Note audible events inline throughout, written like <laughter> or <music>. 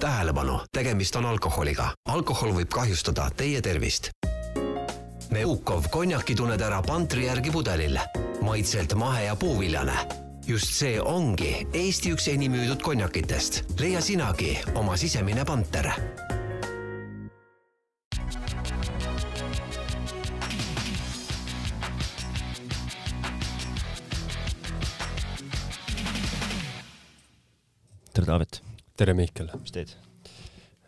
tähelepanu, tegemist on alkoholiga. alkohol võib kahjustada teie tervist. Meukov konjaki tunned ära pantri järgi pudelil. maitselt mahe ja puuviljane. just see ongi Eesti üks enim müüdud konjakitest. leia sinagi oma sisemine panter tere, Taavet. Tere, Mihkel. mis teed?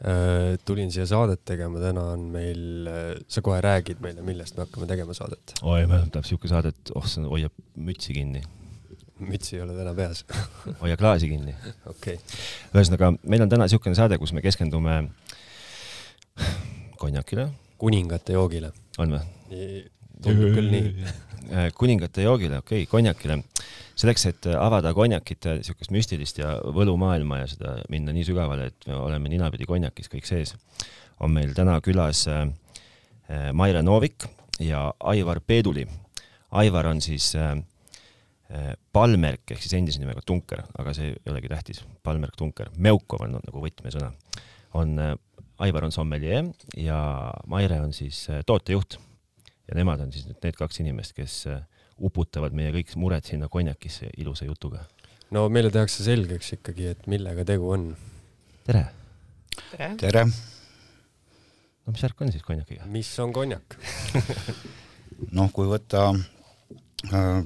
Äh, tulin siia saadet tegema, täna on meil, äh, sa kohe räägid meile, millest me hakkame tegema saadet. oi, meil tuleb siuke saade, et oh, see hoiab mütsi kinni. mütsi ei ole täna peas <laughs> hoia klaasi kinni. okei okay.. ühesõnaga, meil on täna siukene saade, kus me keskendume konjakile. kuningate joogile. on või? Tundub küll nii. Äh, kuningate joogile, okei okay,, konjakile selleks, et avada konjakite niisugust müstilist ja võlumaailma ja seda minna nii sügavale, et me oleme ninapidi konjakis kõik sees, on meil täna külas äh, äh, Maire Novik ja Aivar Peeduli. Aivar on siis äh, palmerk ehk siis endise nimega Tunker, aga see ei olegi tähtis, palmerk Tunker, Meukov on nagu võtmesõna. on, Aivar on sommelier ja Maire on siis tootejuht ja nemad on siis need kaks inimest, kes uputavad meie kõik mured sinna konjakisse ilusa jutuga. no meile tehakse selgeks ikkagi, et millega tegu on. tere! tere, tere.! no mis värk on siis konjakiga? mis on konjak <laughs> noh, kui võtta äh,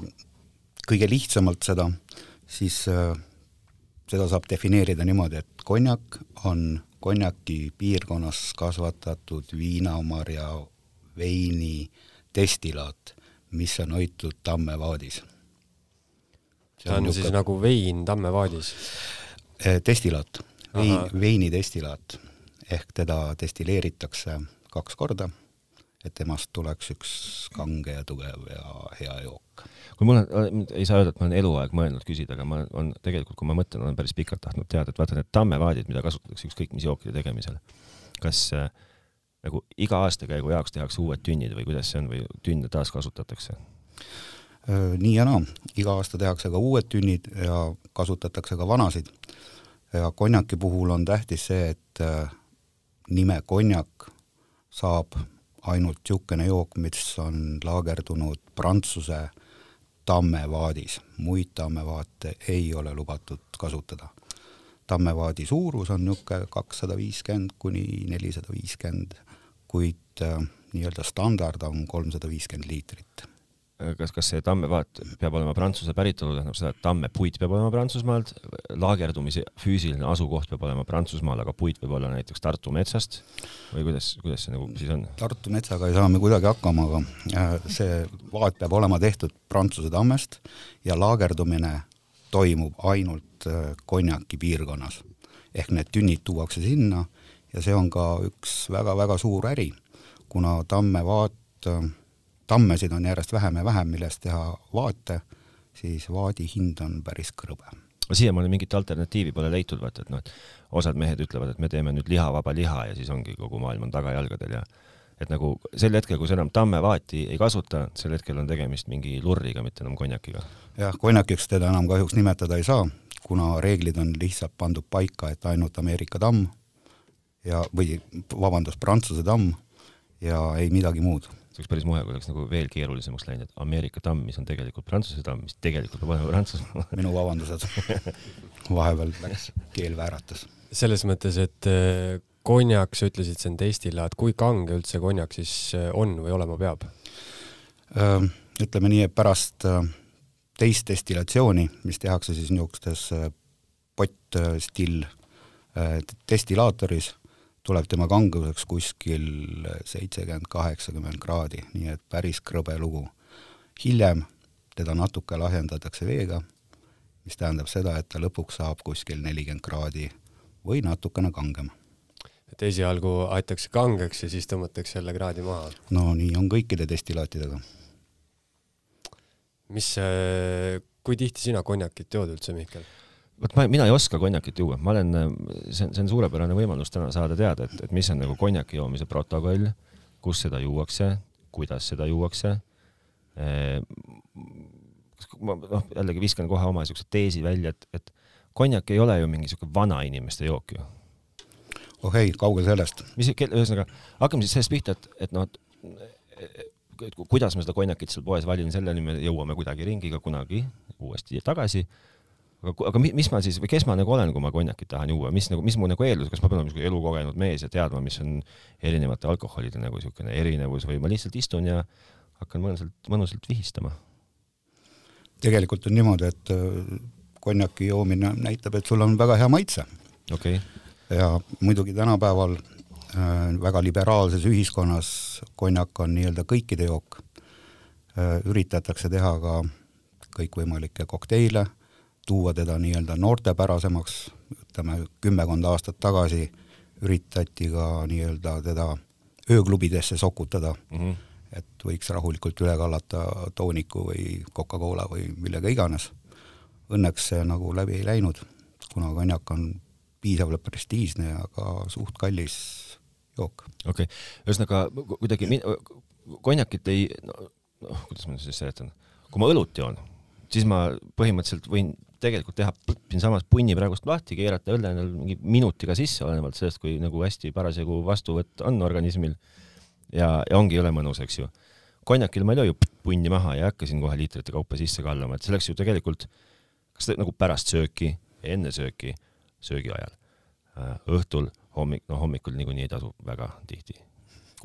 kõige lihtsamalt seda, siis äh, seda saab defineerida niimoodi, et konjak on konjaki piirkonnas kasvatatud viinamarja veini destillaat mis on hoitud tammevaadis. see on, on siis nagu vein tammevaadis? Eh, destillaat, vein, veini destillaat ehk teda destilleeritakse kaks korda, et temast tuleks üks kange ja tugev ja hea jook. kui mul on, ei saa öelda, et ma olen eluaeg mõelnud küsida, aga ma on tegelikult, kui ma mõtlen, olen päris pikalt tahtnud teada, et vaata need tammevaadid, mida kasutatakse ükskõik mis jookide tegemisel, kas äh, nagu iga aastakäigu jaoks tehakse uued tünnid või kuidas see on või tünne taaskasutatakse? nii ja naa, iga aasta tehakse ka uued tünnid ja kasutatakse ka vanasid. ja konjaki puhul on tähtis see, et nime konjak saab ainult niisugune jook, mis on laagerdunud Prantsuse tammevaadis, muid tammevaate ei ole lubatud kasutada. tammevaadi suurus on niisugune kakssada viiskümmend kuni nelisada viiskümmend kuid äh, nii-öelda standard on kolmsada viiskümmend liitrit. kas, kas see tammevaat peab olema Prantsuse päritolu, tähendab seda, et tammepuit peab olema Prantsusmaalt, laagerdumise füüsiline asukoht peab olema Prantsusmaal, aga puit võib olla näiteks Tartu metsast või kuidas, kuidas see nagu siis on? Tartu metsaga ei saa me kuidagi hakkama, aga äh, see vaat peab olema tehtud Prantsuse tammest ja laagerdumine toimub ainult äh, konjaki piirkonnas. ehk need tünnid tuuakse sinna ja see on ka üks väga-väga suur äri, kuna tammevaat, tammesid on järjest vähem ja vähem, millest teha vaate, siis vaadi hind on päris krõbe. siiamaani mingit alternatiivi pole leitud, vaata, et noh, et osad mehed ütlevad, et me teeme nüüd lihavaba liha ja siis ongi kogu maailm on tagajalgadel ja et nagu sel hetkel, kui sa enam tammevaati ei kasuta, sel hetkel on tegemist mingi lurriga, mitte enam konjakiga. jah, konjakiks teda enam kahjuks nimetada ei saa, kuna reeglid on lihtsalt pandud paika, et ainult Ameerika tamm ja, või vabandust, Prantsuse tamm ja ei midagi muud. see oleks päris muhe, kui oleks nagu veel keerulisemaks läinud, et Ameerika tamm, mis on tegelikult Prantsuse tamm, mis tegelikult peab olema Prantsusmaa. <laughs> minu vabandused vahepeal läks keel vääratas. selles mõttes, et äh, konjak, sa ütlesid, see on destillaat, kui kange üldse konjak siis äh, on või olema peab? ütleme nii, et pärast äh, teist destillatsiooni, mis tehakse siis niisugustes pott-still destillaatoris tuleb tema kanguseks kuskil seitsekümmend, kaheksakümmend kraadi, nii et päris krõbe lugu. hiljem teda natuke lahjendatakse veega, mis tähendab seda, et ta lõpuks saab kuskil nelikümmend kraadi või natukene kangem. et esialgu aetakse kangeks ja siis tõmmatakse jälle kraadi maha? no nii on kõikide destillaatidega. mis, kui tihti sina konjakit jood üldse, Mihkel? Vot ma, mina ei oska konjakit juua, ma olen, see on, see on suurepärane võimalus täna saada teada, et, et mis on nagu konjaki joomise protokoll, kus seda juuakse, kuidas seda juuakse. ma noh, jällegi viskan kohe oma niisuguse teesi välja, et, et konjak ei ole ju mingi niisugune vanainimeste jook ju. oh ei, kaugel sellest. mis, ühesõnaga, hakkame siis sellest pihta, et, et noh, et kuidas ma seda konjakit seal poes valin, selleni me jõuame kuidagi ringiga kunagi uuesti tagasi. Aga, aga mis ma siis või kes ma nagu olen, kui ma konjakit tahan juua, mis nagu, mis mu nagu eeldus, kas ma pean olema niisugune elukogenud mees ja teadma, mis on erinevate alkoholide nagu niisugune erinevus või ma lihtsalt istun ja hakkan mõnusalt, mõnusalt vihistama? tegelikult on niimoodi, et äh, konjaki joomine näitab, et sul on väga hea maitse. okei okay ja muidugi tänapäeval äh, väga liberaalses ühiskonnas konjak on nii-öelda kõikide jook äh,. üritatakse teha ka kõikvõimalikke kokteile, tuua teda nii-öelda noortepärasemaks, ütleme kümmekond aastat tagasi üritati ka nii-öelda teda ööklubidesse sokutada mm, -hmm. et võiks rahulikult üle kallata tooniku või Coca-Cola või millega iganes. Õnneks see nagu läbi ei läinud, kuna konjak on piisavalt prestiižne ja ka suht kallis jook. okei okay., ühesõnaga kuidagi konjakit ei, noh, kuidas ma siis seletan, kui ma õlut joon, siis ma põhimõtteliselt võin tegelikult teha siinsamas punni praegust lahti, keerata õlle endal mingi minutiga sisse, olenevalt sellest, kui nagu hästi parasjagu vastuvõtt on organismil ja, ja ongi jõle mõnus, eks ju. konjakil ma ei löö ju punni maha ja ei hakka siin kohe liitrite kaupa sisse kallama, et see oleks ju tegelikult kas te, nagu pärast sööki, enne sööki söögi ajal. Äh, õhtul, hommik, no hommikul niikuinii ei tasu väga tihti.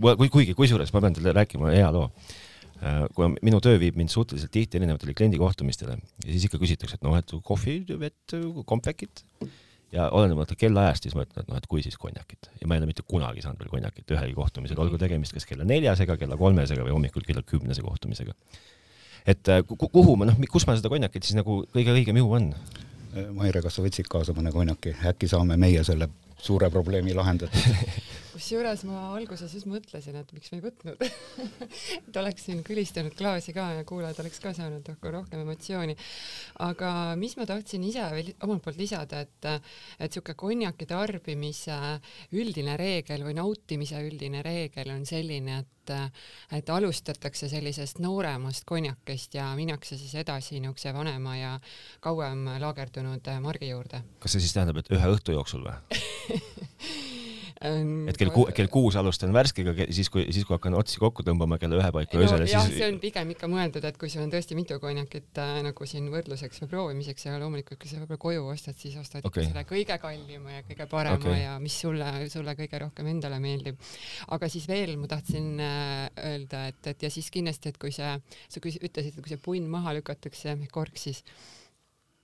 kui, kuigi, kusjuures ma pean teile rääkima hea loo. Äh, kuna minu töö viib mind suhteliselt tihti erinevatele kliendikohtumistele ja siis ikka küsitakse, et noh, et kohvi, vett, kompvekit ja olenemata kellaajast, siis ma ütlen, et noh, et kui siis konjakit ja ma ei ole mitte kunagi saanud veel konjakit ühelgi kohtumisel, olgu tegemist kas kella neljasega, kella kolmesega või hommikul kella kümnese kohtumisega. et äh, kuhu ma noh, kus ma seda konjakit siis nagu kõige õigem juua on? Maire, kas sa võtsid kaasa mõne konjaki, äkki saame meie selle suure probleemi lahendatud <laughs> kusjuures ma alguses just mõtlesin, et miks me ei võtnud <laughs> et oleks siin külistanud klaasi ka ja kuulajad oleks ka saanud rohkem emotsiooni. aga mis ma tahtsin ise veel omalt poolt lisada, et, et sihuke konjaki tarbimise üldine reegel või nautimise üldine reegel on selline, et et alustatakse sellisest nooremast konjakist ja minnakse siis edasi niisuguse vanema ja kauem laagerdunud margi juurde. kas see siis tähendab, et ühe õhtu jooksul või <laughs> et kell ku-, kell kuus alustan värskega, siis kui, siis kui hakkan otsi kokku tõmbama kella ühe paiku no, öösel ja jah, siis see on pigem ikka mõeldud, et kui sul on tõesti mitu konjakit äh, nagu siin võrdluseks või proovimiseks ja loomulikult, kui sa võib-olla koju ostad, siis ostad okay. selle kõige kallima ja kõige parema okay. ja mis sulle, sulle kõige rohkem endale meeldib. aga siis veel ma tahtsin äh, öelda, et, et ja siis kindlasti, et kui see, sa ütlesid, et kui see punn maha lükatakse, kork siis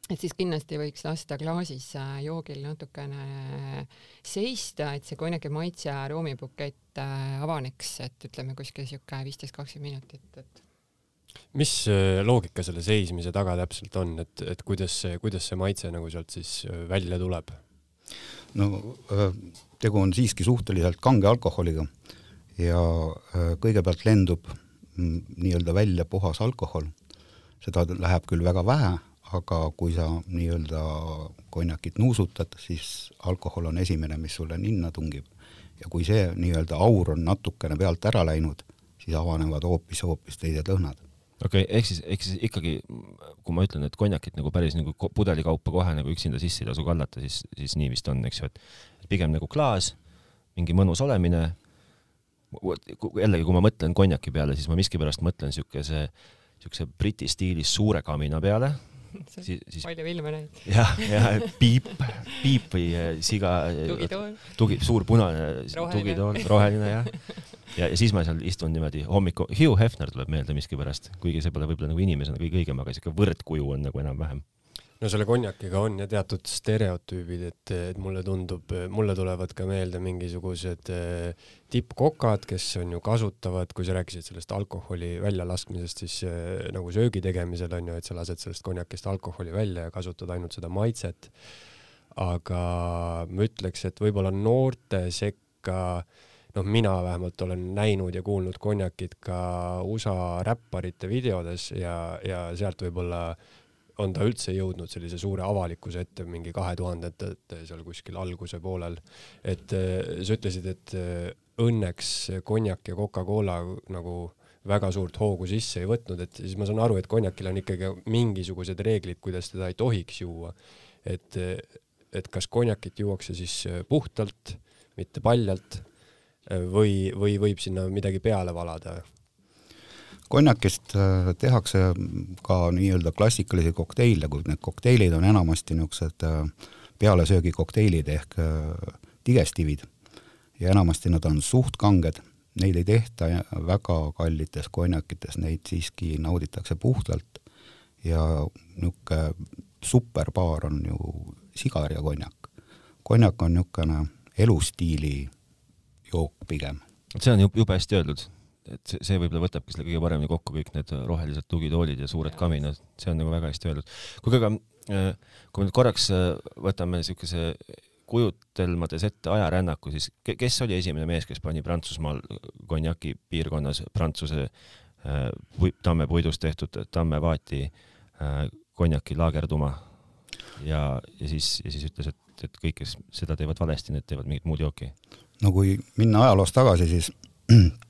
et siis kindlasti võiks lasta klaasis äh, joogil natukene seista, et see konjaki maitse aroomibukett äh, avaneks, et ütleme kuskil sihuke viisteist, kakskümmend minutit, et mis äh, loogika selle seismise taga täpselt on, et, et kuidas see, kuidas see maitse nagu sealt siis välja tuleb? no tegu on siiski suhteliselt kange alkoholiga ja kõigepealt lendub mm, nii-öelda välja puhas alkohol, seda läheb küll väga vähe, aga kui sa nii-öelda konjakit nuusutad, siis alkohol on esimene, mis sulle ninna tungib. ja kui see nii-öelda aur on natukene pealt ära läinud, siis avanevad hoopis, hoopis teised lõhnad. okei okay,, ehk siis, ehk siis ikkagi, kui ma ütlen, et konjakit nagu päris nagu pudelikaupa kohe nagu üksinda sisse ei tasu kallata, siis, siis nii vist on, eks ju, et pigem nagu klaas, mingi mõnus olemine, jällegi, kui ma mõtlen konjaki peale, siis ma miskipärast mõtlen niisuguse, niisuguse Briti stiilis suure kamina peale <laughs> siis, siis palju filme näinud. <laughs> jah, jah, piip, piip või äh, siga. Äh, tugitool. tugi, suur punane tugitool, roheline jah. ja, ja siis ma seal istun niimoodi hommiku, Hugh Hefner tuleb meelde miskipärast, kuigi see pole võib-olla nagu inimesena kõige õigem, aga siuke võrdkuju on nagu enam-vähem no selle konjakiga on ja teatud stereotüübid, et, et mulle tundub, mulle tulevad ka meelde mingisugused eh, tippkokad, kes on ju kasutavad, kui sa rääkisid sellest alkoholi väljalaskmisest, siis eh, nagu söögi tegemisel on ju, et sa lased sellest konjakist alkoholi välja ja kasutad ainult seda maitset. aga ma ütleks, et võib-olla noorte sekka noh, mina vähemalt olen näinud ja kuulnud konjakit ka USA räpparite videodes ja, ja sealt võib-olla äh, on ta üldse jõudnud sellise suure avalikkuse ette mingi kahe tuhandete seal kuskil alguse poolel. et äh, sa ütlesid, et äh, õnneks konjak ja Coca-Cola nagu väga suurt hoogu sisse ei võtnud, et siis ma saan aru, et konjakil on ikkagi mingisugused reeglid, kuidas teda ei tohiks juua. et, et kas konjakit juuakse siis puhtalt mitte paljalt, või, või võib sinna midagi peale valada? Konjakist äh, tehakse ka nii-öelda klassikalisi kokteile, kuid need kokteilid on enamasti niisugused äh, pealesöögikokteilid ehk äh, digestiivid ja enamasti nad on suht kanged, neid ei tehta väga kallites konjakites, neid siiski nauditakse puhtalt ja niisugune superbaar on ju sigar ja konjak. konjak on niisugune elustiili jook pigem. see on jube hästi öeldud et see, see võib-olla võtabki selle kõige paremini kokku, kõik need rohelised tugitoolid ja suured kaminad, see on nagu väga hästi öeldud. kuulge, aga äh, kui me nüüd korraks äh, võtame niisuguse kujutelmades ette ajarännaku, siis kes oli esimene mees, kes pani Prantsusmaal konjaki piirkonnas Prantsuse äh, tammepuidust tehtud tammevaati äh, konjaki laagerduma ja, ja siis, ja siis ütles, et, et kõik, kes seda teevad valesti, need teevad mingit muud jooki? no kui minna ajaloos tagasi, siis <clears throat>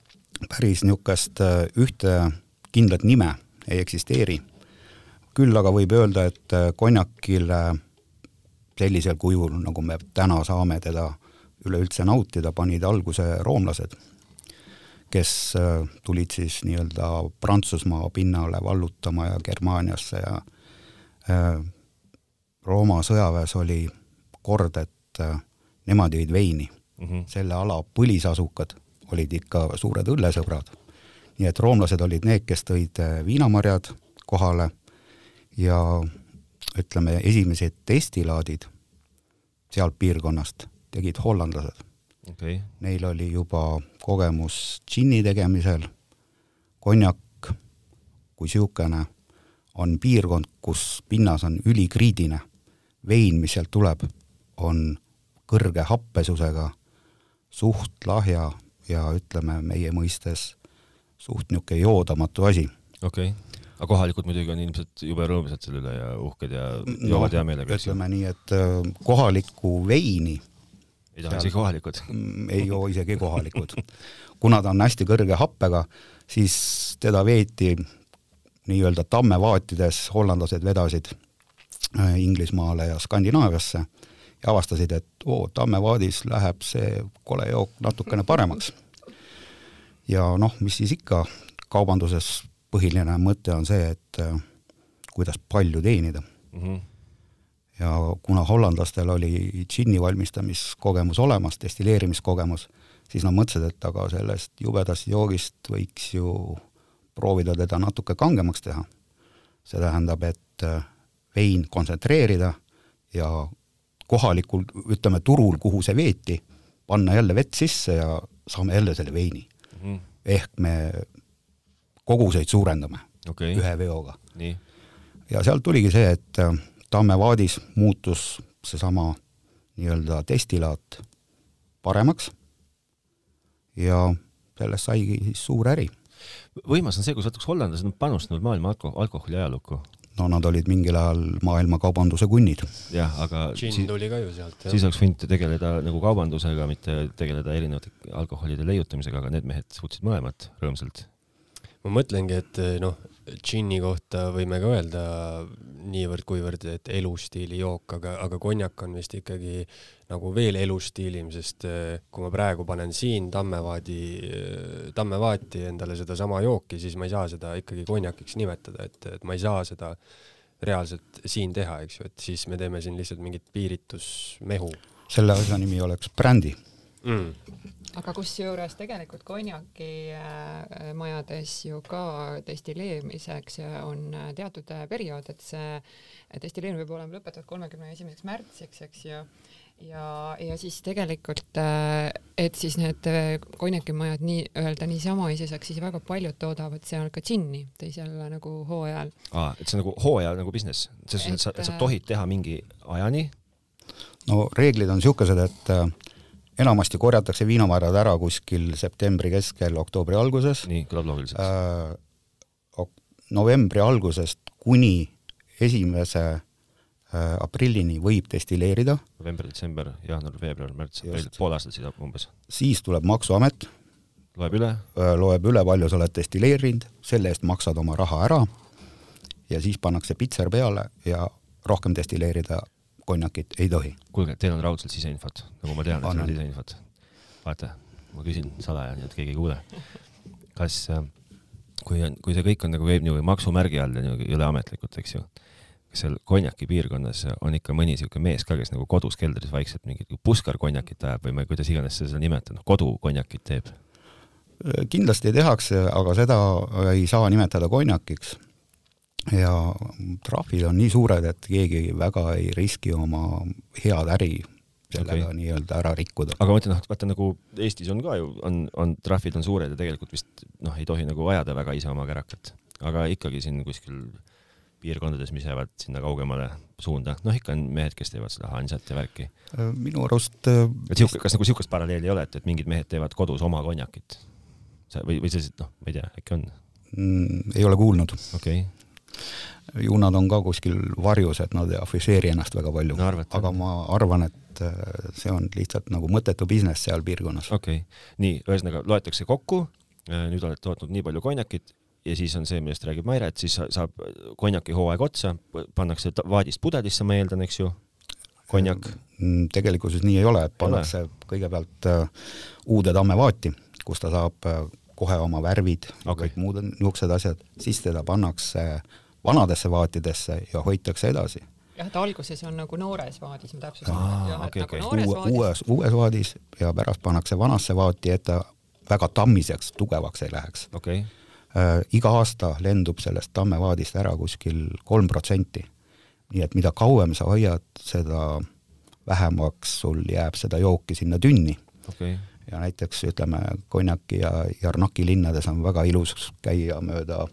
päris niisugust äh, ühte kindlat nime ei eksisteeri. küll aga võib öelda, et äh, konjakile sellisel kujul, nagu me täna saame teda üleüldse nautida, panid alguse roomlased, kes äh, tulid siis nii-öelda Prantsusmaa pinnale vallutama ja Germaaniasse ja Rooma sõjaväes oli kord, et nemad jõid veini mm. -hmm. selle ala põlisasukad olid ikka suured õllesõbrad. nii et roomlased olid need, kes tõid äh, viinamarjad kohale ja ütleme, esimesed destilaadid sealt piirkonnast tegid hollandlased okay.. Neil oli juba kogemus džinni tegemisel, konjak kui niisugune on piirkond, kus pinnas on ülikriidine, vein, mis sealt tuleb, on kõrge happesusega, suht lahja ja ütleme meie mõistes suht niisugune joodamatu asi. okei okay., aga kohalikud muidugi on ilmselt jube rõõmsad selle üle ja uhked ja joovad no, hea meelega. ütleme nii, et äh, kohalikku veini ei taha isegi kohalikud mm, ei joo isegi kohalikud. kuna ta on hästi kõrge happega, siis teda veeti nii-öelda tammevaatides, hollandlased vedasid äh, Inglismaale ja Skandinaaviasse ja avastasid, et oo, tammevaadis läheb see kole jook natukene paremaks. ja noh, mis siis ikka, kaubanduses põhiline mõte on see, et äh, kuidas palju teenida mm. -hmm. ja kuna hollandlastel oli džinni valmistamiskogemus olemas, destilleerimiskogemus, siis nad mõtlesid, et aga sellest jubedast joogist võiks ju proovida teda natuke kangemaks teha. see tähendab, et äh, vein kontsentreerida ja kohalikul, ütleme turul, kuhu see veeti, panna jälle vett sisse ja saame jälle selle veini mm. -hmm. ehk me koguseid suurendame okay. ühe veoga. ja sealt tuligi see, et äh, tammevaadis muutus seesama nii-öelda destillaat paremaks ja sellest saigi siis suur äri. võimas on see, kui sa võtaks hollandlased on panustanud maailma alko-, alkoholi ajalukku no nad olid mingil ajal maailmakaubanduse kunnid. jah, aga džinn tuli ka ju sealt. siis oleks võinud tegeleda nagu kaubandusega, mitte tegeleda erinevate alkoholide leiutamisega, aga need mehed suutsid mõlemat rõõmsalt. ma mõtlengi, et noh, džinni kohta võime ka öelda niivõrd-kuivõrd, et elustiili jook, aga, aga konjak on vist ikkagi nagu veel elustiilim, sest eh, kui ma praegu panen siin tammevaadi, eh, tammevaati endale sedasama jooki, siis ma ei saa seda ikkagi konjakiks nimetada, et, et ma ei saa seda reaalselt siin teha, eks ju, et siis me teeme siin lihtsalt mingit piiritusmehu. selle asja nimi oleks brändi mm aga kusjuures tegelikult konjakimajades äh, ju ka destilleerimiseks on äh, teatud äh, periood, et see destilleerimine peab olema lõpetatud kolmekümne esimeseks märtsiks, eks ju ja, ja siis tegelikult, et siis need konjakimajad nii-öelda niisama iseseisvaks, siis väga paljud toodavad seal ka džinni teisel nagu hooajal. aa, et see on nagu hooaja nagu business, selles suhtes, et sa, sa tohid teha mingi ajani? no reeglid on niisugused, et enamasti korjatakse viinamarjad ära kuskil septembri keskel, oktoobri alguses. nii, kõlab loogiliselt äh,. novembri algusest kuni esimese äh, aprillini võib destilleerida. november, detsember, jaanuar, veebruar, märts, aprill, pool aastat siis umbes. siis tuleb Maksuamet. loeb üle äh,? loeb üle, palju sa oled destilleerinud, selle eest maksad oma raha ära ja siis pannakse pitser peale ja rohkem destilleerida konjakit ei tohi. kuulge, teil on raudselt siseinfot, nagu ma tean, et teil on siseinfot. vaata, ma küsin salaja, nii et keegi ei kuule. kas, äh, kui on, kui see kõik on nagu käib niimoodi maksumärgi all ja niimoodi üleametlikult, eks ju, kas seal konjaki piirkonnas on ikka mõni niisugune mees ka, kes nagu kodus keldris vaikselt mingit puskarkonjakit ajab või ma ei, kuidas iganes seda nimetad, noh, kodukonjakit teeb? kindlasti tehakse, aga seda ei saa nimetada konjakiks ja trahvid on nii suured, et keegi väga ei riski oma head äri sellega okay. nii-öelda ära rikkuda. aga ma ütlen, noh, vaata nagu Eestis on ka ju, on, on trahvid on suured ja tegelikult vist noh, ei tohi nagu ajada väga ise oma kärakat, aga ikkagi siin kuskil piirkondades, mis jäävad sinna kaugemale suunda, noh ikka on mehed, kes teevad seda hansat ja värki. Minu arust et sihuke, kas nagu sihukest paralleeli ei ole, et, et mingid mehed teevad kodus oma konjakit? või, või sellised, noh, ma ei tea, äkki on mm,? ei ole kuulnud. okei okay ju nad on ka kuskil varjus, et nad ei afišeeri ennast väga palju no,, aga ma arvan, et äh, see on lihtsalt nagu mõttetu business seal piirkonnas. okei okay., nii, ühesõnaga loetakse kokku, äh, nüüd oled tootnud nii palju konjakit ja siis on see, millest räägib Maire, et siis saab konjaki hooaeg otsa, pannakse vaadist pudelisse, ma eeldan, eks ju, konjak? Mm, tegelikkuses nii ei ole, pannakse kõigepealt äh, uude tammevaati, kus ta saab äh, kohe oma värvid okay. kõik muud niisugused asjad, siis teda pannakse äh, vanadesse vaatidesse ja hoitakse edasi. jah, et alguses on nagu noores vaadis, ma täpsustan. Okay, okay. Uue, uues, uues vaadis ja pärast pannakse vanasse vaati, et ta väga tammiseks, tugevaks ei läheks okay.. Äh, iga aasta lendub sellest tammevaadist ära kuskil kolm protsenti. nii et mida kauem sa hoiad, seda vähemaks sul jääb seda jooki sinna tünni okay. ja näiteks ütleme, Konjaki ja Jarnaki linnades on väga ilus käia mööda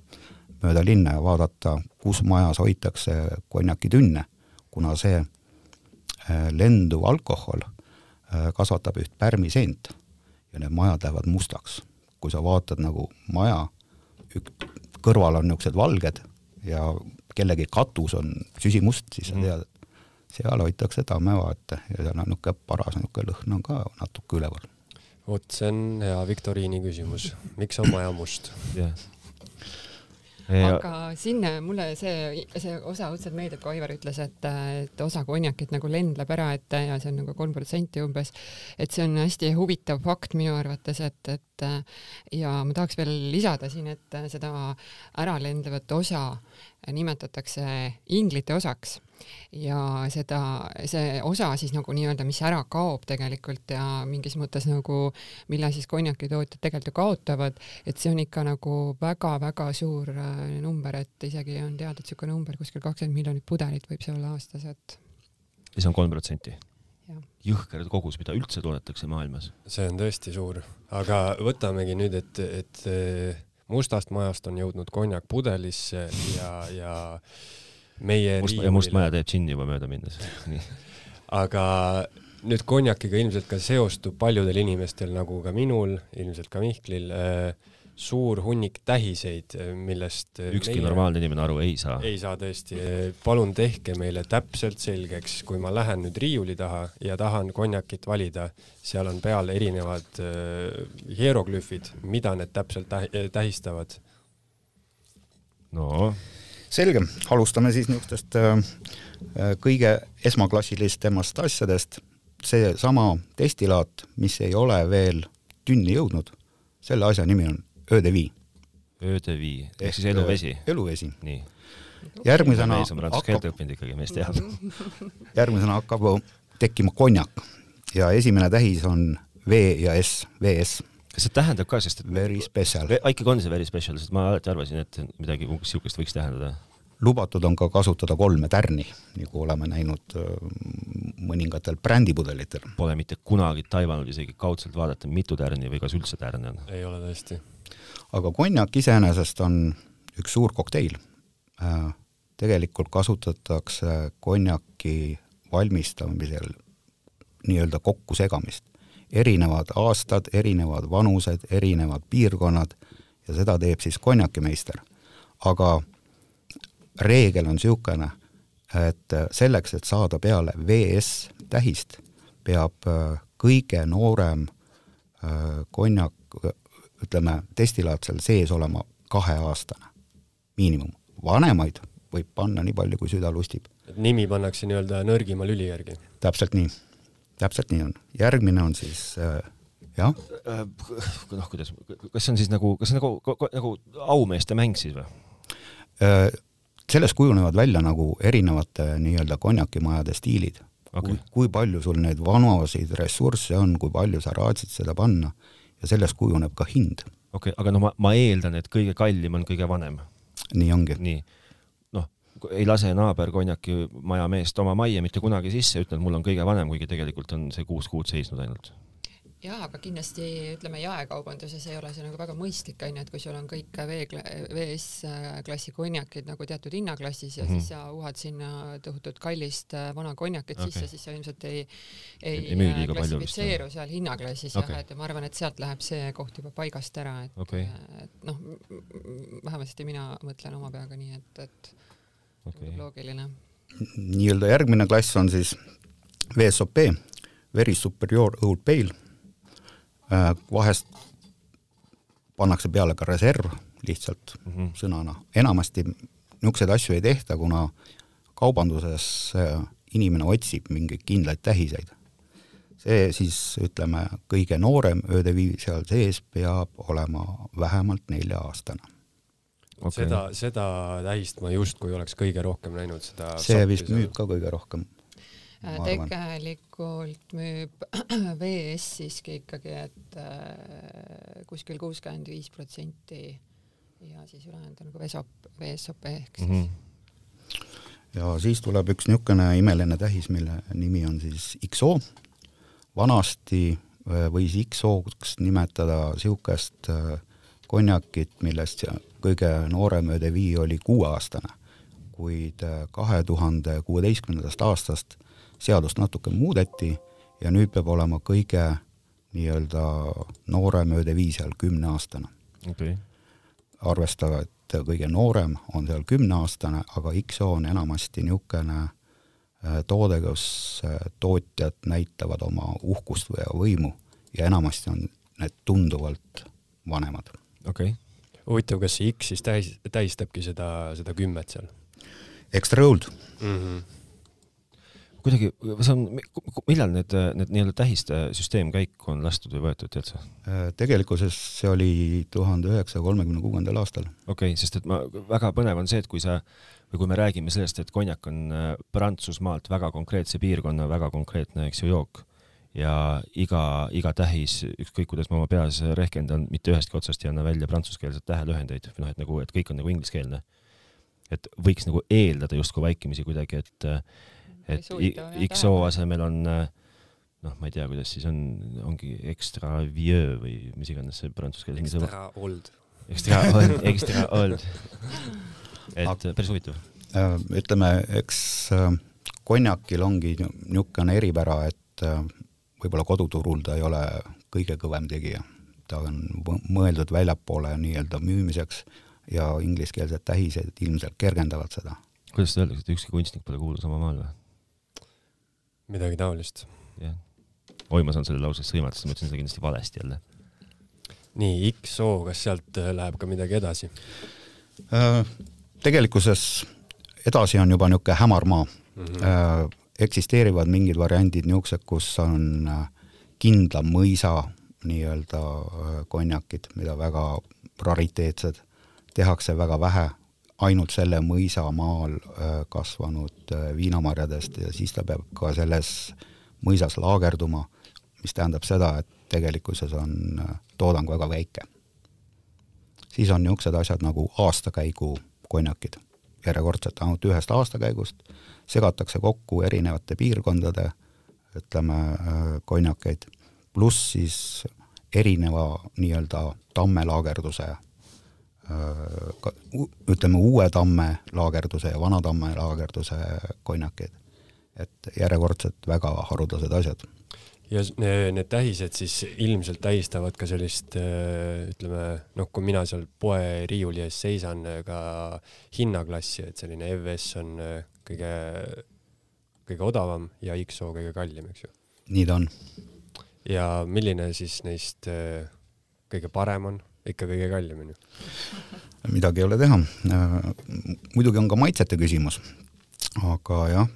mööda linna ja vaadata, kus majas hoitakse konjakitünne, kuna see äh, lenduv alkohol äh, kasvatab üht pärmiseent ja need majad lähevad mustaks. kui sa vaatad nagu maja, kõrval on niisugused valged ja kellegi katus on süsimust, siis sa mhm. tead, et seal hoitakse tammevaate ja seal on niisugune paras niisugune lõhn on ka natuke üleval. vot see on hea viktoriini küsimus, miks on maja must yeah.? aga sinna mulle see, see osa õudselt meeldib, kui Aivar ütles, et, et osa konjakit nagu lendleb ära, et ja see on nagu kolm protsenti umbes. et see on hästi huvitav fakt minu arvates, et, et ja ma tahaks veel lisada siin, et seda ära lendlevat osa nimetatakse inglite osaks ja seda, see osa siis nagu nii-öelda, mis ära kaob tegelikult ja mingis mõttes nagu, mille siis konjakitootjad tegelikult ju kaotavad, et see on ikka nagu väga-väga suur äh, number, et isegi on teada, et niisugune number kuskil kakskümmend miljonit pudelit võib see olla aastas, et. ja see on kolm protsenti? jõhker kogus, mida üldse toodetakse maailmas. see on tõesti suur, aga võtamegi nüüd, et, et mustast majast on jõudnud konjak pudelisse ja, ja meie must, ja Must Maja teeb džinni juba mööda minnes <laughs> aga nüüd konjakiga ilmselt ka seostub paljudel inimestel, nagu ka minul, ilmselt ka Mihklil äh,, suur hunnik tähiseid, millest ükski meie... normaalne inimene aru ei saa. ei saa tõesti. palun tehke meile täpselt selgeks, kui ma lähen nüüd riiuli taha ja tahan konjakit valida, seal on peal erinevad äh, hieroglüüfid, mida need täpselt tähistavad? no selge, alustame siis niisugustest äh, äh, kõige esmaklassilisemast asjadest, seesama destillaat, mis ei ole veel tünni jõudnud, selle asja nimi on öödevi. öödevi ehk siis eluvesi? Äh, eluvesi. nii. järgmisena mees on prantsuse keelt õppinud ikkagi, mees teab. <laughs> järgmisena hakkab tekkima konjak ja esimene tähis on V ja S, VS kas see tähendab ka, sest et very special. ikkagi on see very special, sest ma alati arvasin, et midagi umbes niisugust võiks tähendada. lubatud on ka kasutada kolme tärni, nagu oleme näinud äh, mõningatel brändipudelitel. Pole mitte kunagi taibanud isegi kaudselt vaadata, mitu tärni või kas üldse tärne on. ei ole tõesti. aga konjak iseenesest on üks suur kokteil. Äh, tegelikult kasutatakse konjaki valmistamisel nii-öelda kokkusegamist erinevad aastad, erinevad vanused, erinevad piirkonnad ja seda teeb siis konjakimeister. aga reegel on niisugune, et selleks, et saada peale VS tähist, peab äh, kõige noorem äh, konjak, ütleme, destillaat seal sees olema kaheaastane, miinimum. vanemaid võib panna nii palju, kui süda lustib. nimi pannakse nii-öelda nõrgima lüli järgi? täpselt nii täpselt nii on. järgmine on siis äh, jah. noh, kuidas, kas see on siis nagu, kas see nagu, nagu aumeeste mäng siis või? sellest kujunevad välja nagu erinevate nii-öelda konjakimajade stiilid okay.. kui palju sul neid vanuseid ressursse on, kui palju sa raatsid seda panna ja sellest kujuneb ka hind. okei okay,, aga no ma, ma eeldan, et kõige kallim on kõige vanem. nii ongi. nii, ei lase naaber konjakimaja meest oma majja mitte kunagi sisse, ütled, mul on kõige vanem, kuigi tegelikult on see kuus kuud seisnud ainult jaa, aga kindlasti ütleme, jaekaubanduses ei ole see nagu väga mõistlik, onju, et kui sul on kõik V, VS klassi konjakid nagu teatud hinnaklassis ja mm -hmm. siis sa uhad sinna tohutut kallist äh, vana konjakit okay. sisse, siis sa ilmselt ei, ei, ei äh, klassifitseeru seal hinnaklassis okay. jah, et ma arvan, et sealt läheb see koht juba paigast ära, et okay., et noh, vähemasti mina mõtlen oma peaga nii, et, et okay. loogiline. nii-öelda järgmine klass on siis VSOP, Very Superior Old Pale Äh, vahest pannakse peale ka reserv lihtsalt mm -hmm. sõnana, enamasti niisuguseid asju ei tehta, kuna kaubanduses äh, inimene otsib mingeid kindlaid tähiseid. see siis, ütleme, kõige noorem öödeviiv seal sees peab olema vähemalt nelja-aastane okay.. seda, seda tähist ma justkui oleks kõige rohkem näinud, seda see vist müüb ka kõige rohkem tegelikult müüb <clears throat> VS siiski ikkagi, et äh, kuskil kuuskümmend viis protsenti ja siis ülejäänud on nagu VSOP, VSOP ehk siis mm. -hmm. ja siis tuleb üks niisugune imeline tähis, mille nimi on siis XO. vanasti äh, võis XO-ks nimetada niisugust äh, konjakit, millest kõige noorem öödevi oli kuueaastane, kuid kahe tuhande kuueteistkümnendast aastast seadust natuke muudeti ja nüüd peab olema kõige nii-öelda noorem öödevi seal kümneaastane. Okay.. arvestada, et kõige noorem on seal kümneaastane, aga XO on enamasti niisugune äh, toode, kus äh, tootjad näitavad oma uhkust või võimu ja enamasti on need tunduvalt vanemad. Okei okay.. huvitav, kas see X siis tähis, tähistabki seda, seda kümmet seal? Extra old mm. -hmm kuidagi, see on, millal need, need nii-öelda tähiste süsteem käiku on lastud või võetud, tead sa? Äh, tegelikkuses see oli tuhande üheksasaja kolmekümne kuuendal aastal. okei okay,, sest et ma, väga põnev on see, et kui sa või kui me räägime sellest, et konjak on äh, Prantsusmaalt väga konkreetse piirkonna väga konkreetne, eks ju, jook ja iga, iga tähis, ükskõik kuidas ma oma peas rehkendan, mitte ühestki otsast ei anna välja prantsuskeelset tähelühendeid, noh, et nagu, et kõik on nagu ingliskeelne. et võiks nagu eeldada justkui vaikimisi kuidagi, et et XO asemel on äh, noh, ma ei tea, kuidas siis on, ongi extra vieux või mis iganes see prantsuse keeles. Extra old. Extra old, <laughs> extra old. et päris huvitav. Äh, ütleme, eks äh, konjakil ongi niisugune eripära, et võib-olla koduturul ta ei ole kõige kõvem tegija. ta on mõeldud väljapoole nii-öelda müümiseks ja ingliskeelsed tähised ilmselt kergendavad seda. kuidas seda öeldakse, et ükski kunstnik pole kuulus oma maal või? midagi taolist. jah. oi, ma saan selle lause sõimata, sest ma ütlesin seda kindlasti valesti jälle. nii, XO, kas sealt äh, läheb ka midagi edasi äh,? tegelikkuses edasi on juba niisugune hämar maa mm. -hmm. Äh, eksisteerivad mingid variandid niisugused, kus on äh, kindla mõisa nii-öelda äh, konjakid, mida väga rariteetsed, tehakse väga vähe ainult selle mõisa maal äh, kasvanud viinamarjadest ja siis ta peab ka selles mõisas laagerduma, mis tähendab seda, et tegelikkuses on toodang väga väike. siis on niisugused asjad nagu aastakäigu konjakid, järjekordselt ainult ühest aastakäigust, segatakse kokku erinevate piirkondade, ütleme, konjakeid, pluss siis erineva nii-öelda tammelaagerduse ütleme, uue tamme laagerduse ja vana tamme laagerduse konjakid. et järjekordselt väga haruldased asjad. Ja need tähised siis ilmselt tähistavad ka sellist, ütleme, noh, kui mina seal poe riiuli ees seisan, ka hinnaklassi, et selline EVS on kõige, kõige odavam ja XO kõige kallim, eks ju? nii ta on. ja milline siis neist kõige parem on? ikka kõige kallim onju. midagi ei ole teha. muidugi on ka maitsete küsimus. Aga jah,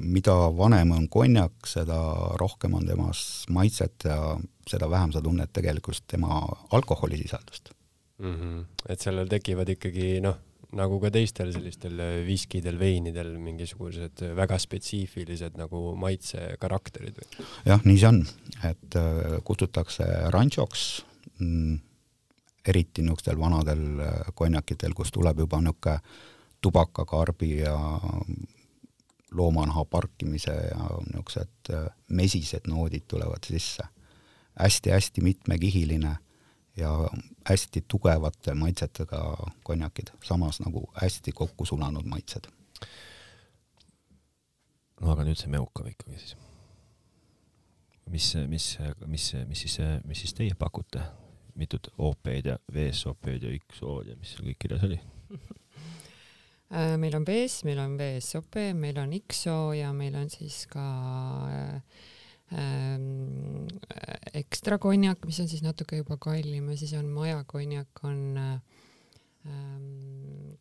mida vanem on konjak, seda rohkem on temas maitset ja seda vähem sa tunned tegelikult tema alkoholisisaldust mm. -hmm. et sellel tekivad ikkagi noh, nagu ka teistel sellistel viskidel, veinidel mingisugused väga spetsiifilised nagu maitsekarakterid või? jah, nii see on, et äh, kutsutakse ranchoks mm, eriti niisugustel vanadel äh, konjakitel, kus tuleb juba niisugune tubakakarbi ja loomanaha parkimise ja niisugused äh, mesised noodid tulevad sisse hästi,. hästi-hästi mitmekihiline ja hästi tugevate maitsetega konjakid, samas nagu hästi kokku sulanud maitsed. no aga nüüd see Meukov ikkagi siis. mis, mis, mis, mis siis, mis siis teie pakute? mitut OP-d ja VSOP-d ja XO-d ja mis seal kõik kirjas oli <laughs> meil on VS, meil on VSOP, meil on XO ja meil on siis ka äh, ähm, ekstra konjak, mis on siis natuke juba kallim ja siis on maja konjak on ähm,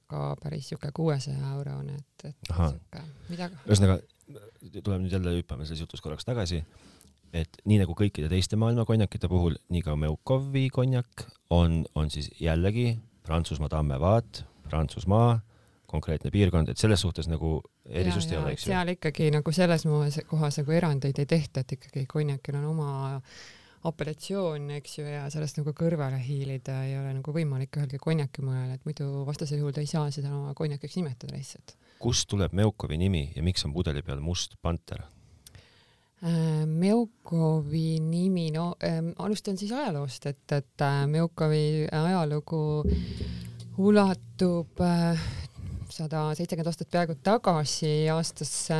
ka päris sihuke kuuesaja eurone, et, et sihuke midagi. ühesõnaga, tuleme nüüd jälle hüppame selles jutus korraks tagasi, et nii nagu kõikide teiste maailma konjakite puhul, nii ka Meukovi konjak on, on siis jällegi Prantsusmaa tammevaat, Prantsusmaa konkreetne piirkond, et selles suhtes nagu erisust ja, ei ole, eks ju. seal ikkagi nagu selles kohas nagu erandeid ei tehta, et ikkagi konjakil on oma apellatsioon, eks ju, ja sellest nagu kõrvale hiilida ei ole nagu võimalik ühelgi konjakimojal, et muidu vastasel juhul ta ei saa seda oma konjakiks nimetada lihtsalt. kust tuleb Meukovi nimi ja miks on pudeli peal must panter? Äh, Meukovi nimi, no ähm, alustan siis ajaloost, et, et äh, Meukovi ajalugu ulatub äh, sada seitsekümmend aastat peaaegu tagasi aastasse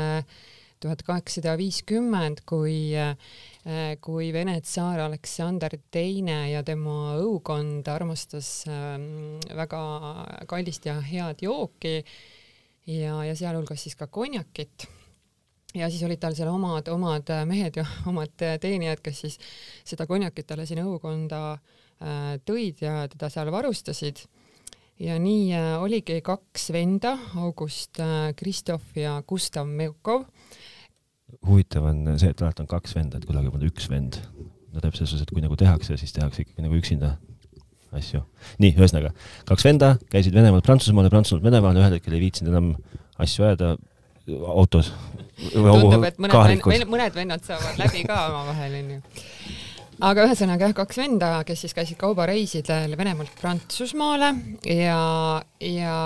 tuhat kaheksasada viiskümmend, kui kui Vene tsaar Aleksander Teine ja tema õukond armastas ähm, väga kallist ja head jooki ja, ja sealhulgas siis ka konjakit. Ja siis olid tal seal omad, omad mehed ja <laughs> omad teenijad, kes siis seda konjakit talle sinna õukonda äh, tõid ja teda seal varustasid ja nii äh, oligi kaks venda, August äh, Kristof ja Gustav Meukov. huvitav on see, et alati on kaks venda, et kunagi pole üks vend. no täpselt selles suhtes, et kui nagu tehakse, siis tehakse ikkagi nagu üksinda asju. nii, ühesõnaga, kaks venda käisid Venemaalt Prantsusmaale, Prantsusmaalt Venemaale, ühel hetkel ei viitsinud enam asju ajada autos. tundub, et mõned, mõned vennad saavad läbi ka omavahel, onju aga ühesõnaga jah, kaks venda, kes siis käisid kaubareisidel Venemaalt Prantsusmaale ja, ja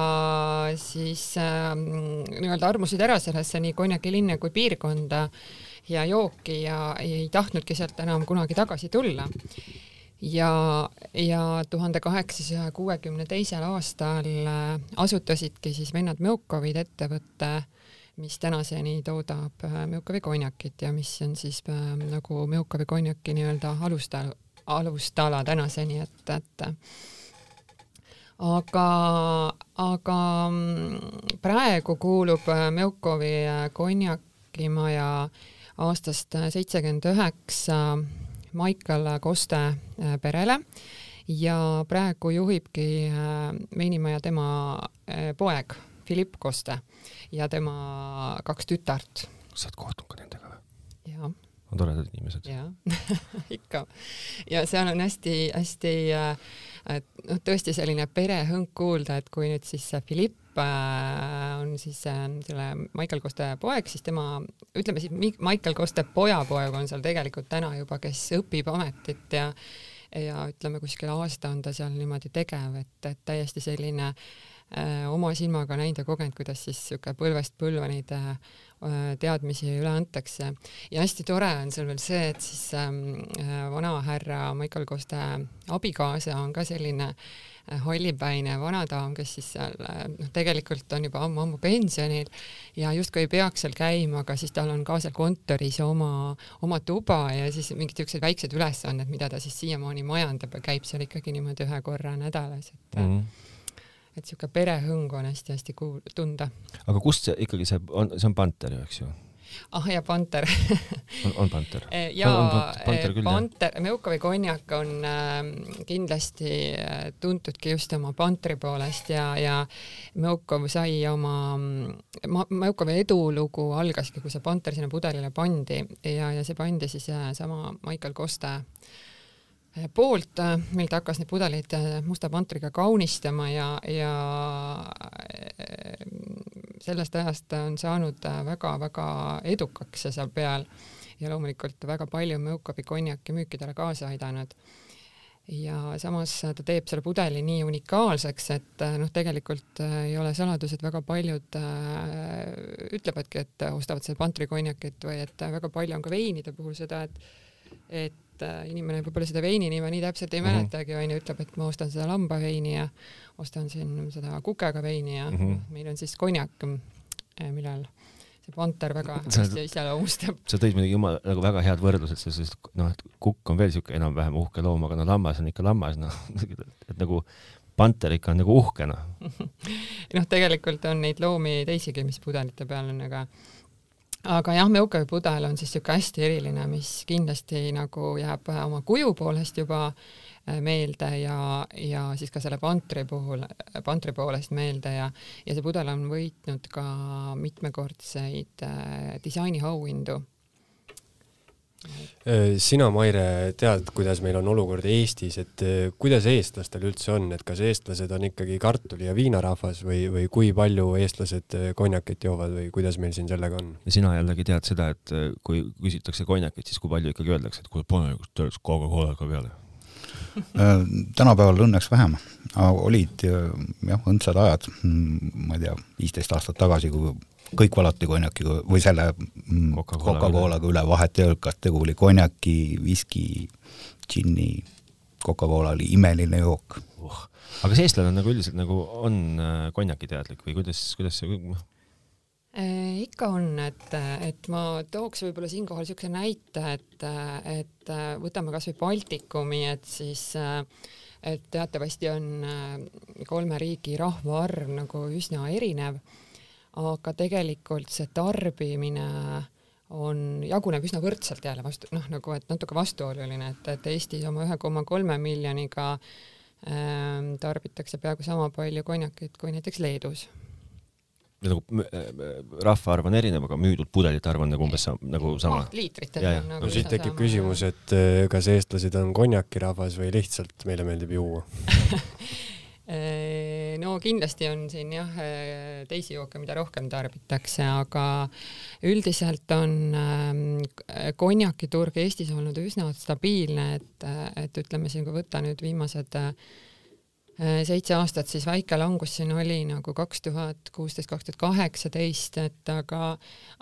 siis äh, nii-öelda armusid ära sellesse nii konjakilinna kui piirkonda ja jooki ja ei tahtnudki sealt enam kunagi tagasi tulla. ja, ja tuhande kaheksasaja kuuekümne teisel aastal äh, asutasidki siis vennad Meukovid ettevõtte mis tänaseni toodab äh, Meukavi konjakit ja mis on siis äh, nagu Meukavi konjaki nii-öelda alustala, alustala tänaseni, et, et aga, aga mm, praegu kuulub äh, Meukovi konjakimaja aastast seitsekümmend üheksa Michael Koste perele ja praegu juhibki veinimaja tema poeg Philipp Koste ja tema kaks tütart. sa oled kohtunud ka nendega või? jaa. on toredad inimesed? jaa <laughs> ikka. ja seal on hästi-hästi äh, noh, tõesti selline perehõng kuulda, et kui nüüd siis Philipp äh, on siis äh, selle Michael Koste poeg, siis tema, ütleme siis Michael Koste pojapoeg on seal tegelikult täna juba, kes õpib ametit ja ja ütleme, kuskil aasta on ta seal niimoodi tegev, et, et täiesti selline Äh, oma silmaga näinud ja kogenud, kuidas siis sihuke põlvest põlve neid äh, teadmisi üle antakse. ja hästi tore on seal veel see, et siis ähm, äh, vanahärra Michael Koste abikaasa on ka selline hallipäine vanadaam, kes siis seal noh, tegelikult on juba ammu-ammu pensionil ja justkui ei peaks seal käima, aga siis tal on ka seal kontoris oma, oma tuba ja siis mingid siuksed väiksed ülesanded, mida ta siis siiamaani majandab ja käib seal ikkagi niimoodi ühe korra nädalas, et mm. -hmm et sihuke perehõng on hästi-hästi kuul-, tunda. aga kust see ikkagi see on, see on panter ju, eks ju? ah ja Panter on, on Panter? ja on, on Panter, Panter, Meukovi konjak on äh, kindlasti äh, tuntudki just oma Panteri poolest ja, ja Meukov sai oma, Meukovi edulugu algaski, kui see Panter sinna pudelile pandi ja, ja see pandi siis äh, sama Michael Koste äh, poolt, äh, mil ta hakkas neid pudeleid musta pantriga kaunistama ja, ja sellest ajast on saanud väga-väga edukaks seal peal ja loomulikult väga palju Mõukabi konjaki müükidele kaasa aidanud. ja samas ta teeb selle pudeli nii unikaalseks, et noh, tegelikult ei ole saladus, et väga paljud äh, ütlevadki, et ostavad seda pantrikonjakit või et väga palju on ka veinide puhul seda, et et inimene võib-olla seda veini nime nii täpselt ei mm -hmm. mäletagi, onju, ütleb, et ma ostan seda lambaveini ja ostan siin seda kukega veini ja mm -hmm. meil on siis konjak, eh, millel see panter väga hästi iseloomustab. sa tõid muidugi jumala nagu väga head võrdlused, sest noh, et kukk on veel siuke enam-vähem uhke loom, aga no lammas on ikka lammas, noh <laughs> et nagu panter ikka on nagu uhke, noh. <laughs> noh, tegelikult on neid loomi teisigi, mis pudelite peal on, aga aga jah, Meukavi pudel on siis niisugune hästi eriline, mis kindlasti nagu jääb oma kuju poolest juba Äh, meelde ja, ja siis ka selle pantri puhul, pantri poolest meelde ja, ja see pudel on võitnud ka mitmekordseid äh, disainiauhindu sina, Maire, tead, kuidas meil on olukord Eestis, et kuidas eestlastel üldse on, et kas eestlased on ikkagi kartuli- ja viinarahvas või, või kui palju eestlased konjakit joovad või kuidas meil siin sellega on? sina jällegi tead seda, et kui küsitakse konjakit, siis kui palju ikkagi öeldakse, et kuule, pane Coca-Cola ka peale? Äh, tänapäeval õnneks vähem, olid jah, õndsad ajad, mm, ma ei tea, viisteist aastat tagasi, kui kõik valati konjakiga või selle mm, Coca-Colaga üle, vahet ei olnud, kas tegu oli konjaki, viski, džinni, Coca-Cola oli imeline jook. Uh.. aga kas eestlane nagu üldiselt nagu on äh, konjakiteadlik või kuidas, kuidas see Äh, ikka on, et, et ma tooks võib-olla siinkohal niisuguse näite, et, et võtame kasvõi Baltikumi, et siis et teatavasti on kolme riigi rahvaarv nagu üsna erinev, aga tegelikult see tarbimine on, jaguneb üsna võrdselt jälle vastu, noh, nagu et natuke vastuoluline, et, et Eestis oma ühe koma kolme miljoniga ähm, tarbitakse peaaegu sama palju konjakit kui näiteks Leedus. Nagu rahvaarv on erinev, aga müüdud pudelite arv on nagu umbes sam, nagu sama. oh,. liitritel on nagu no siit tekib küsimus, et eh, kas eestlased on konjakirahvas või lihtsalt meile meeldib juua <laughs> no kindlasti on siin jah eh, teisi jooke, mida rohkem tarbitakse, aga üldiselt on äh, konjakiturg Eestis olnud üsna stabiilne, et, et ütleme siin, kui võtta nüüd viimased Äh, seitse aastat siis väike langus siin oli nagu kaks tuhat kuusteist, kaks tuhat kaheksateist, et aga,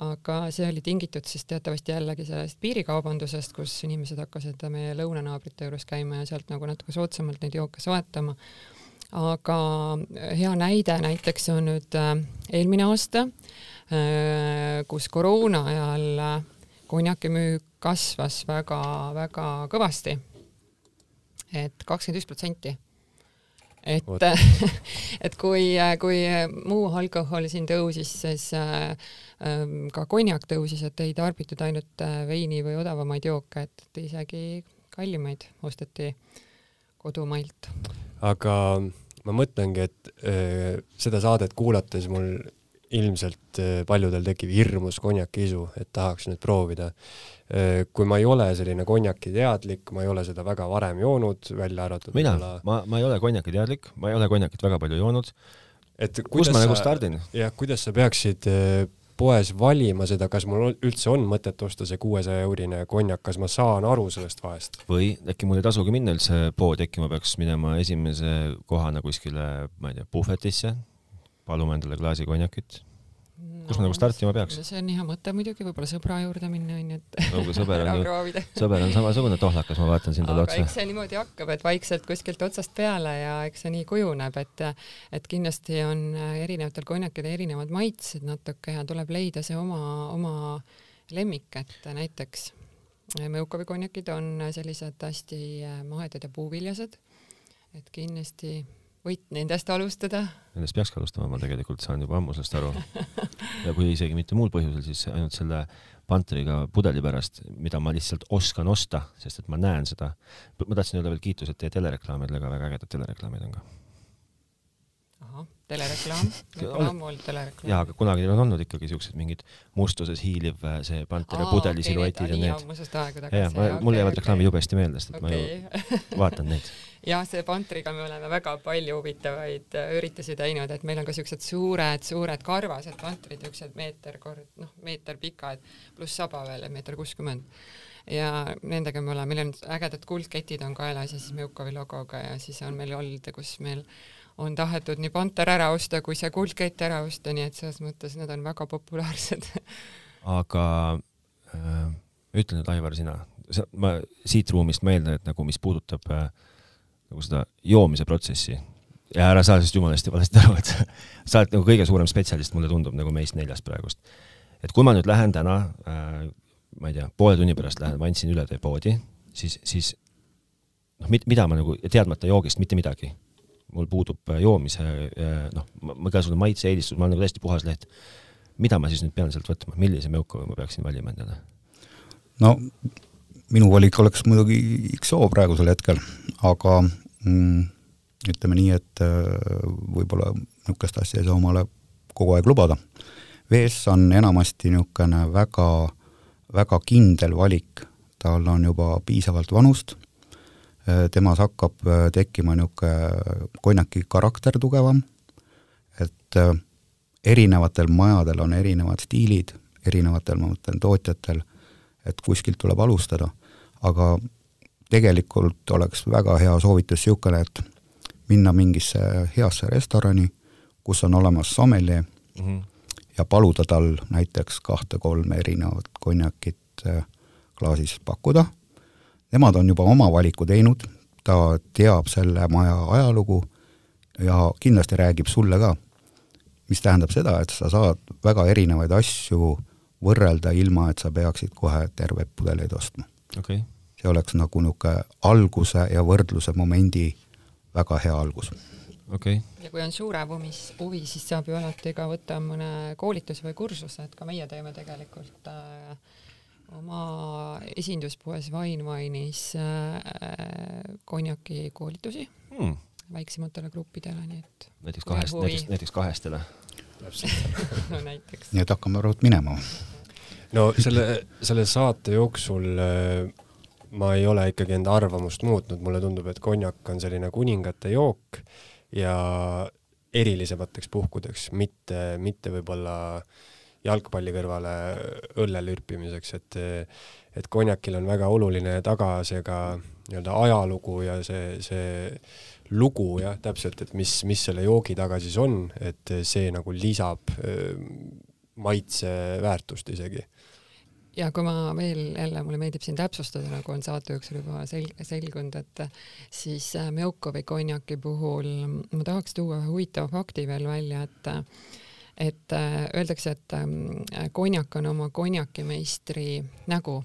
aga see oli tingitud siis teatavasti jällegi sellest piirikaubandusest, kus inimesed hakkasid meie lõunanaabrite juures käima ja sealt nagu natuke soodsamalt neid jooke soetama. Aga hea näide näiteks on nüüd äh, eelmine aasta, äh, kus koroona ajal konjaki müük kasvas väga-väga kõvasti et. et kakskümmend üks protsenti et, <laughs> et kui, kui muu alkohol siin tõusis, siis äh, ähm, ka konjak tõusis, et ei tarbitud ainult äh, veini või odavamaid jooke, et isegi kallimaid osteti kodumailt. aga ma mõtlengi, et äh, seda saadet kuulates mul ilmselt äh, paljudel tekib hirmus konjakiisu, et tahaks nüüd proovida. Äh, kui ma ei ole selline konjaki teadlik, ma ei ole seda väga varem joonud, välja arvatud mina olla..., ma, ma ei ole konjaki teadlik, ma ei ole konjakit väga palju joonud. et kus ma nagu stardin? jah, kuidas sa peaksid poes valima seda, kas mul üldse on mõtet osta see kuuesaja eurine konjak, kas ma saan aru sellest vahest? või äkki mul ei tasugi minna üldse poodi, äkki ma peaks minema esimese kohana kuskile, ma ei tea, puhvetisse palume endale klaasi konjakit no,. kus ma nagu startima peaks? see on hea mõte muidugi, võib-olla sõbra juurde minna onju, et no sõber on <laughs> ju, sõber on samasugune tohlakas, ma vaatan siin talle otsa. eks see niimoodi hakkab, et vaikselt kuskilt otsast peale ja eks see nii kujuneb, et et kindlasti on erinevatel konjakidel erinevad maitsed natuke ja tuleb leida see oma, oma lemmik, et näiteks Mõukovi konjakid on sellised hästi mahedad ja puuviljased, et kindlasti võit nendest alustada. Nendest peakski alustama, ma tegelikult saan juba ammu sellest aru. <laughs> ja kui isegi mitte muul põhjusel, siis ainult selle Pantriga pudeli pärast, mida ma lihtsalt oskan osta, sest et ma näen seda. ma tahtsin öelda veel kiitused teie telereklaamidele, aga väga ägedad telereklaamid on ka ahah, telereklaam, juba ammu olnud telereklaam. jaa, aga kunagi on olnud ikkagi siuksed mingid mustuses hiiliv äh, see Panteri pudeli okay, siluetid ja need. ammusest aega tagasi. jaa, mulle okay, jäävad okay. reklaamid jubesti meelde, sest et okay. ma ju vaatan neid. <laughs> jah, see Pantriga me oleme väga palju huvitavaid äh, üritusi teinud, et meil on ka siuksed suured, suured karvased pantrid, niisugused meeter kord, noh, meeter pikad, pluss saba veel, meeter kuuskümmend. Ja nendega me oleme, meil on ägedad kuldketid on kaelas ja siis Meukovi logoga ja siis on meil olnud, kus meil on tahetud nii Panter ära osta kui see kuldkett ära osta, nii et selles mõttes need on väga populaarsed. <laughs> Aga äh, ütle nüüd, Aivar, sina, ma siit ruumist meeldan, et nagu mis puudutab äh, nagu seda joomise protsessi ja ära saa sellest jumala hästi valesti aru, et sa <laughs> oled nagu kõige suurem spetsialist, mulle tundub nagu meist neljast praegust. et kui ma nüüd lähen täna äh,, ma ei tea, poole tunni pärast lähen, ma andsin üle teie poodi, siis, siis noh, mida ma nagu, teadmata joogist mitte midagi mul puudub äh, joomise noh, igasugune maitse-eelistus, ma olen nagu täiesti puhas leht. mida ma siis nüüd pean sealt võtma, millise meuka ma peaksin valima endale? no minu valik oleks muidugi XO praegusel hetkel, aga mm, ütleme nii, et äh, võib-olla niisugust asja ei saa omale kogu aeg lubada. vees on enamasti niisugune väga, väga kindel valik, tal on juba piisavalt vanust. Äh, temas hakkab äh, tekkima niisugune konjaki karakter tugevam, et erinevatel majadel on erinevad stiilid, erinevatel, ma mõtlen, tootjatel, et kuskilt tuleb alustada, aga tegelikult oleks väga hea soovitus niisugune, et minna mingisse heasse restorani, kus on olemas sommeljee mm -hmm. ja paluda tal näiteks kahte-kolme erinevat konjakit klaasis pakkuda nemad on juba oma valiku teinud, ta teab selle maja ajalugu ja kindlasti räägib sulle ka. mis tähendab seda, et sa saad väga erinevaid asju võrrelda, ilma et sa peaksid kohe terveid pudeleid ostma okay.. See oleks nagu niisugune alguse ja võrdluse momendi väga hea algus okay.. ja kui on suurem huvi, huvi, siis saab ju alati ka võtta mõne koolituse või kursuse, et ka meie teeme tegelikult äh, oma esinduspoes Wine Wine'is äh, konjaki koolitusi hmm. väiksematele gruppidele, nii et. näiteks kahest, näiteks, näiteks kahestele. <laughs> no näiteks. nii et hakkame rõõt minema. no selle, selle saate jooksul äh, ma ei ole ikkagi enda arvamust muutnud, mulle tundub, et konjak on selline kuningate jook ja erilisemateks puhkudeks, mitte, mitte võib-olla äh, jalgpalli kõrvale õlle lürpimiseks, et et konjakil on väga oluline taga see ka nii-öelda ajalugu ja see, see lugu jah, täpselt, et mis, mis selle joogi taga siis on, et see nagu lisab maitseväärtust isegi ja kui ma veel jälle, mulle meeldib siin täpsustada, nagu on saate jooksul juba sel-, selgunud, et siis äh, Meukovi konjaki puhul ma tahaks tuua ühe huvitava fakti veel välja, et et äh, öeldakse, et ähm, konjak on oma konjakimeistri nägu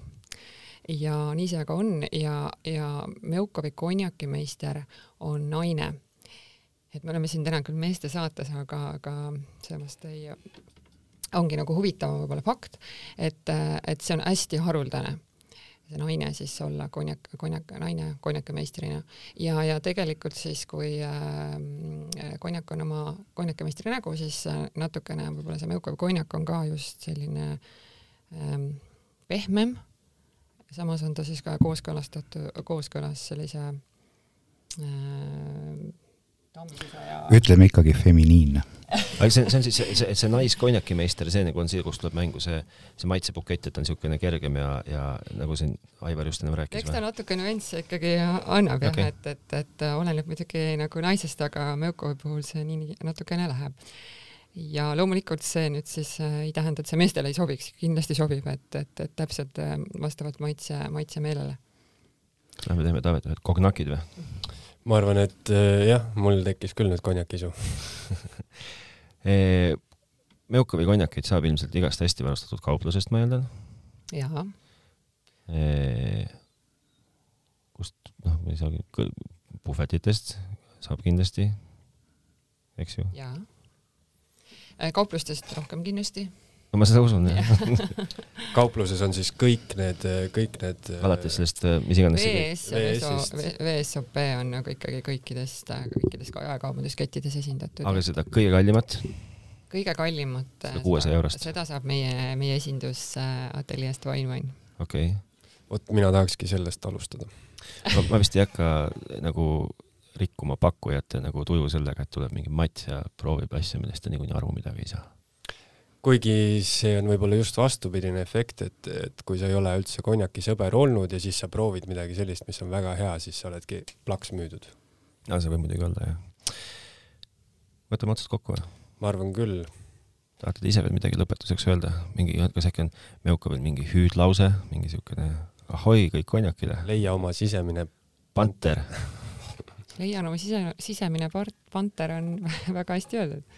ja nii see ka on ja, ja Meukovi konjakimeister on naine. et me oleme siin täna küll meeste saates, aga, aga seepärast ei, ongi nagu huvitav võib-olla fakt, et, et see on hästi haruldane see naine siis olla konjak, konjak, naine konjakimeistrina ja, ja tegelikult siis, kui äh, konjak on oma konjakimeistri nägu, siis äh, natukene võib-olla see Meukovi konjak on ka just selline ähm, pehmem. samas on ta siis ka kooskõlastatud, kooskõlas sellise äh, ja... ütleme ikkagi feminiinne aga see, see on siis see, see, see naiskonjakimeister, see nagu on see, kus tuleb mängu see, see maitsebukett, et on niisugune kergem ja, ja nagu siin Aivar just ennem rääkis. eks ta natuke nüansse ikkagi annab jah okay., et, et, et oleneb muidugi nagu naisest, aga Meukovi puhul see nii natukene läheb. ja loomulikult see nüüd siis äh, ei tähenda, et see meestele ei sobiks, kindlasti sobib, et, et, et täpselt äh, vastavalt maitse, maitsemeelele. Lähme teeme Taavet ühed kognakid või? ma arvan, et äh, jah, mul tekkis küll nüüd konjakisu <laughs> Meukovi konjakit saab ilmselt igast hästi varustatud kauplusest, ma eeldan. jaa. kust, noh, ma ei saagi, puhvetitest saab kindlasti, eks ju? jaa. kauplustest rohkem kindlasti no ma seda usun jah <laughs> kaupluses on siis kõik need, kõik need alates sellest, mis iganes VS, VSOP on nagu ikkagi kõikidest, kõikidest jaekaubanduskettides esindatud. aga seda kõige kallimat? kõige kallimat. seda kuuesaja eurost? seda saab meie, meie esindusateljeest Wine Wine. okei okay. vot mina tahakski sellest alustada ma, ma vist ei hakka nagu rikkuma pakkujate nagu tuju sellega, et tuleb mingi mats ja proovib asja, millest ta niikuinii aru midagi ei saa kuigi see on võib-olla just vastupidine efekt, et, et kui sa ei ole üldse konjaki sõber olnud ja siis sa proovid midagi sellist, mis on väga hea, siis sa oledki plaks müüdud. no see võib muidugi olla, jah. võtame otsad kokku või? ma arvan küll. tahate te ise veel midagi lõpetuseks öelda, mingi, kas äkki on Meuka veel mingi hüüdlause, mingi siukene ahoi kõik konjakile? leia oma sisemine panter <laughs> leian oma sise, sisemine part-, panter on <laughs> väga hästi öeldud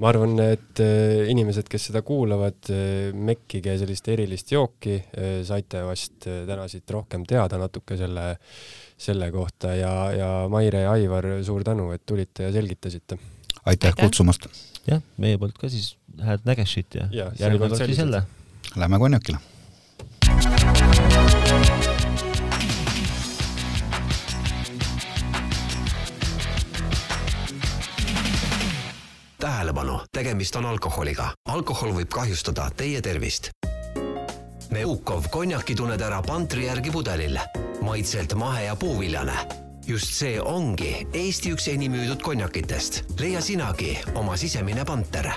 ma arvan, et äh, inimesed, kes seda kuulavad, äh, mekkige sellist erilist jooki, äh, saite vast täna siit rohkem teada natuke selle, selle kohta ja, ja Maire ja Aivar, suur tänu, et tulite ja selgitasite. aitäh kutsumast! jah, meie poolt ka siis head nägešit ja, ja järgmine kord siis jälle. Lähme konjakile tähelepanu, tegemist on alkoholiga. alkohol võib kahjustada teie tervist. Meukov konjaki tunned ära pantri järgi pudelil. maitselt mahe ja puuviljane. just see ongi Eesti üks enim müüdud konjakitest. leia sinagi oma sisemine panter